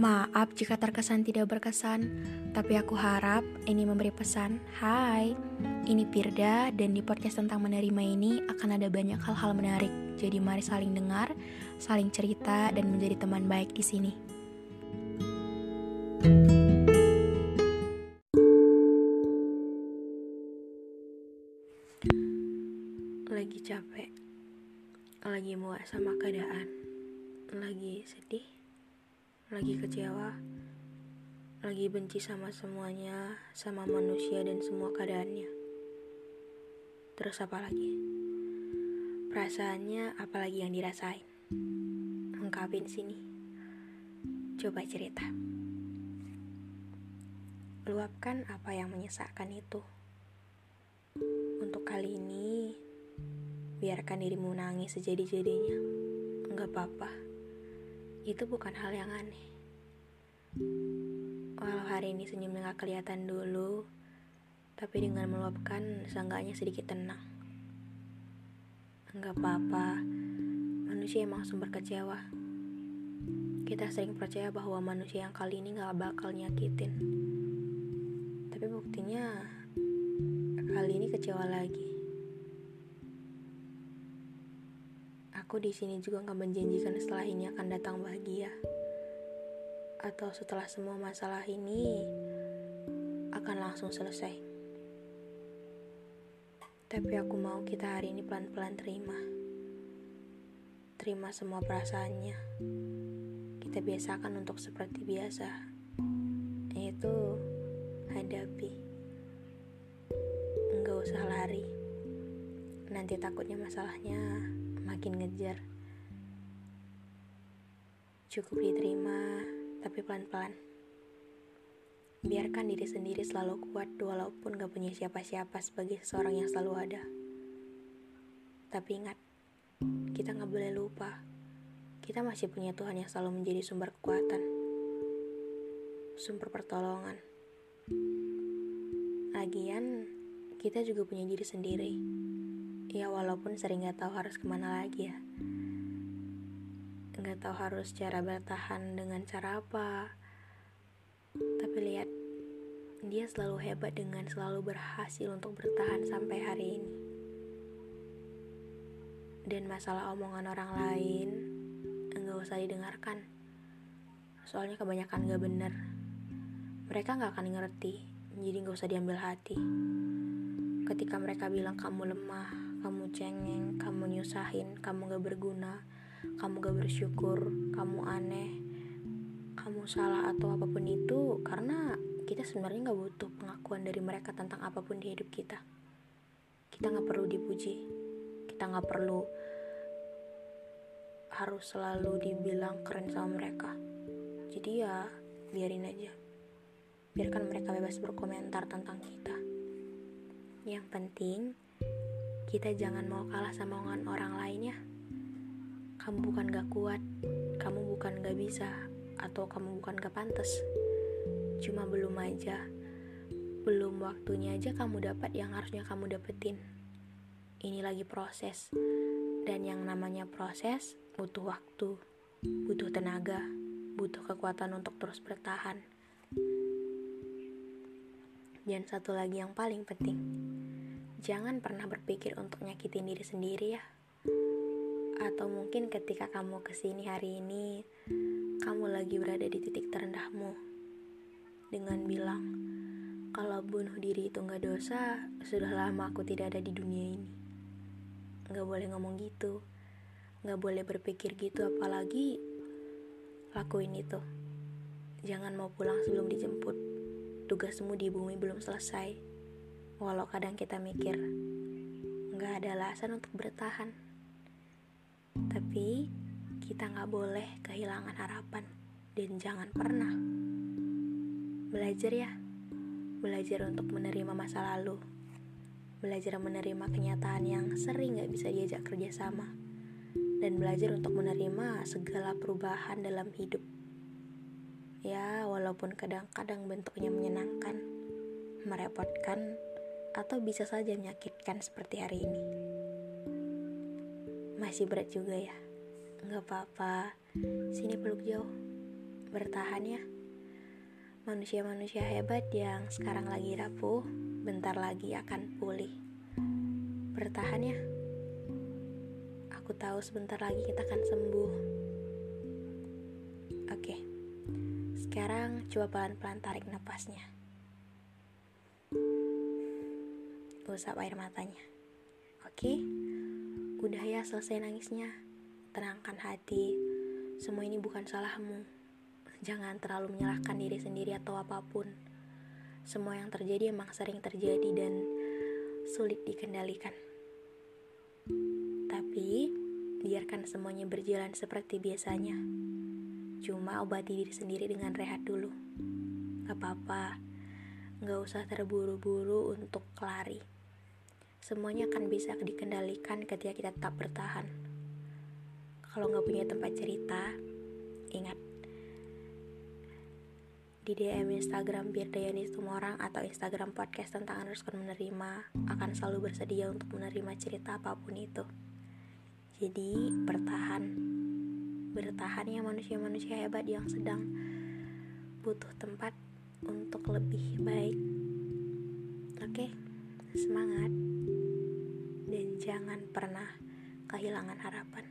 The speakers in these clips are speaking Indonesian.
Maaf jika terkesan tidak berkesan, tapi aku harap ini memberi pesan. Hai, ini Pirda dan di podcast tentang menerima ini akan ada banyak hal-hal menarik. Jadi mari saling dengar, saling cerita dan menjadi teman baik di sini. Lagi capek, lagi muak sama keadaan, lagi sedih, lagi kecewa, lagi benci sama semuanya, sama manusia dan semua keadaannya. Terus apa lagi? Perasaannya apalagi yang dirasain? Ungkapin sini. Coba cerita. Luapkan apa yang menyesakkan itu. Untuk kali ini, biarkan dirimu nangis sejadi-jadinya. Enggak apa-apa. Itu bukan hal yang aneh. Walau hari ini senyumnya gak kelihatan dulu, tapi dengan meluapkan seenggaknya sedikit tenang. Enggak apa-apa, manusia emang sumber kecewa. Kita sering percaya bahwa manusia yang kali ini gak bakal nyakitin. Tapi buktinya, kali ini kecewa lagi. Aku di sini juga gak menjanjikan setelah ini akan datang bahagia. Atau setelah semua masalah ini akan langsung selesai. Tapi aku mau kita hari ini pelan-pelan terima. Terima semua perasaannya. Kita biasakan untuk seperti biasa. Yaitu hadapi. Enggak usah lari. Nanti takutnya masalahnya makin ngejar. Cukup diterima, tapi pelan-pelan. Biarkan diri sendiri selalu kuat walaupun gak punya siapa-siapa sebagai seseorang yang selalu ada. Tapi ingat, kita gak boleh lupa. Kita masih punya Tuhan yang selalu menjadi sumber kekuatan. Sumber pertolongan. Lagian, kita juga punya diri sendiri. Ya walaupun sering gak tahu harus ke mana lagi ya. Gak tahu harus cara bertahan dengan cara apa. Tapi lihat, dia selalu hebat dengan selalu berhasil untuk bertahan sampai hari ini. Dan masalah omongan orang lain, enggak usah didengarkan. Soalnya kebanyakan gak bener. Mereka gak akan ngerti, jadi gak usah diambil hati. Ketika mereka bilang kamu lemah, kamu cengeng, kamu nyusahin, kamu gak berguna, kamu gak bersyukur, kamu aneh, kamu salah atau apa pun itu karena kita sebenarnya gak butuh pengakuan dari mereka tentang apa pun di hidup kita. Kita gak perlu dipuji, kita gak perlu harus selalu dibilang keren sama mereka. Jadi ya biarin aja. Biarkan mereka bebas berkomentar tentang kita. Yang penting kita jangan mau kalah sama omongan orang lain ya. Kamu bukan gak kuat, kamu bukan gak bisa, atau kamu bukan gak pantas. Cuma belum aja. Belum waktunya aja kamu dapat yang harusnya kamu dapetin. Ini lagi proses. Dan yang namanya proses butuh waktu, butuh tenaga, butuh kekuatan untuk terus bertahan. Dan satu lagi yang paling penting, jangan pernah berpikir untuk nyakitin diri sendiri ya. Atau mungkin ketika kamu ke sini hari ini, kamu lagi berada di titik terendahmu. Dengan bilang, kalau bunuh diri itu nggak dosa, sudah lama aku tidak ada di dunia ini. Nggak boleh ngomong gitu, nggak boleh berpikir gitu, apalagi lakuin itu. Jangan mau pulang sebelum dijemput. Tugasmu di bumi belum selesai. Walau kadang kita mikir, nggak ada alasan untuk bertahan. Tapi kita nggak boleh kehilangan harapan dan jangan pernah belajar ya, belajar untuk menerima masa lalu, belajar menerima kenyataan yang sering nggak bisa diajak kerjasama, dan belajar untuk menerima segala perubahan dalam hidup. Ya, walaupun kadang-kadang bentuknya menyenangkan, merepotkan, atau bisa saja menyakitkan seperti hari ini. Masih berat juga ya. Gak apa-apa, sini peluk jauh. Bertahan ya. Manusia-manusia hebat yang sekarang lagi rapuh, bentar lagi akan pulih. Bertahan ya. Aku tahu sebentar lagi kita akan sembuh. Oke, sekarang coba pelan-pelan tarik napasnya. Usap air matanya. Oke, udah ya selesai nangisnya tenangkan hati. Semua ini bukan salahmu. Jangan terlalu menyalahkan diri sendiri atau apa pun. Semua yang terjadi emang sering terjadi dan sulit dikendalikan. Tapi, biarkan semuanya berjalan seperti biasanya. Cuma obati diri sendiri dengan rehat dulu. Gak apa-apa, gak usah terburu-buru untuk lari. Semuanya akan bisa dikendalikan ketika kita tetap bertahan kalau nggak punya tempat cerita, ingat di DM Instagram Biar Dayani orang atau Instagram podcast tentang underscore menerima akan selalu bersedia untuk menerima cerita apa pun itu. Jadi bertahan, bertahan ya manusia-manusia hebat yang sedang butuh tempat untuk lebih baik. Oke, semangat dan jangan pernah kehilangan harapan.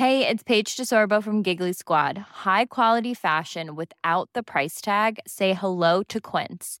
Hey, it's Paige DeSorbo from Giggly Squad. High quality fashion without the price tag. Say hello to Quince.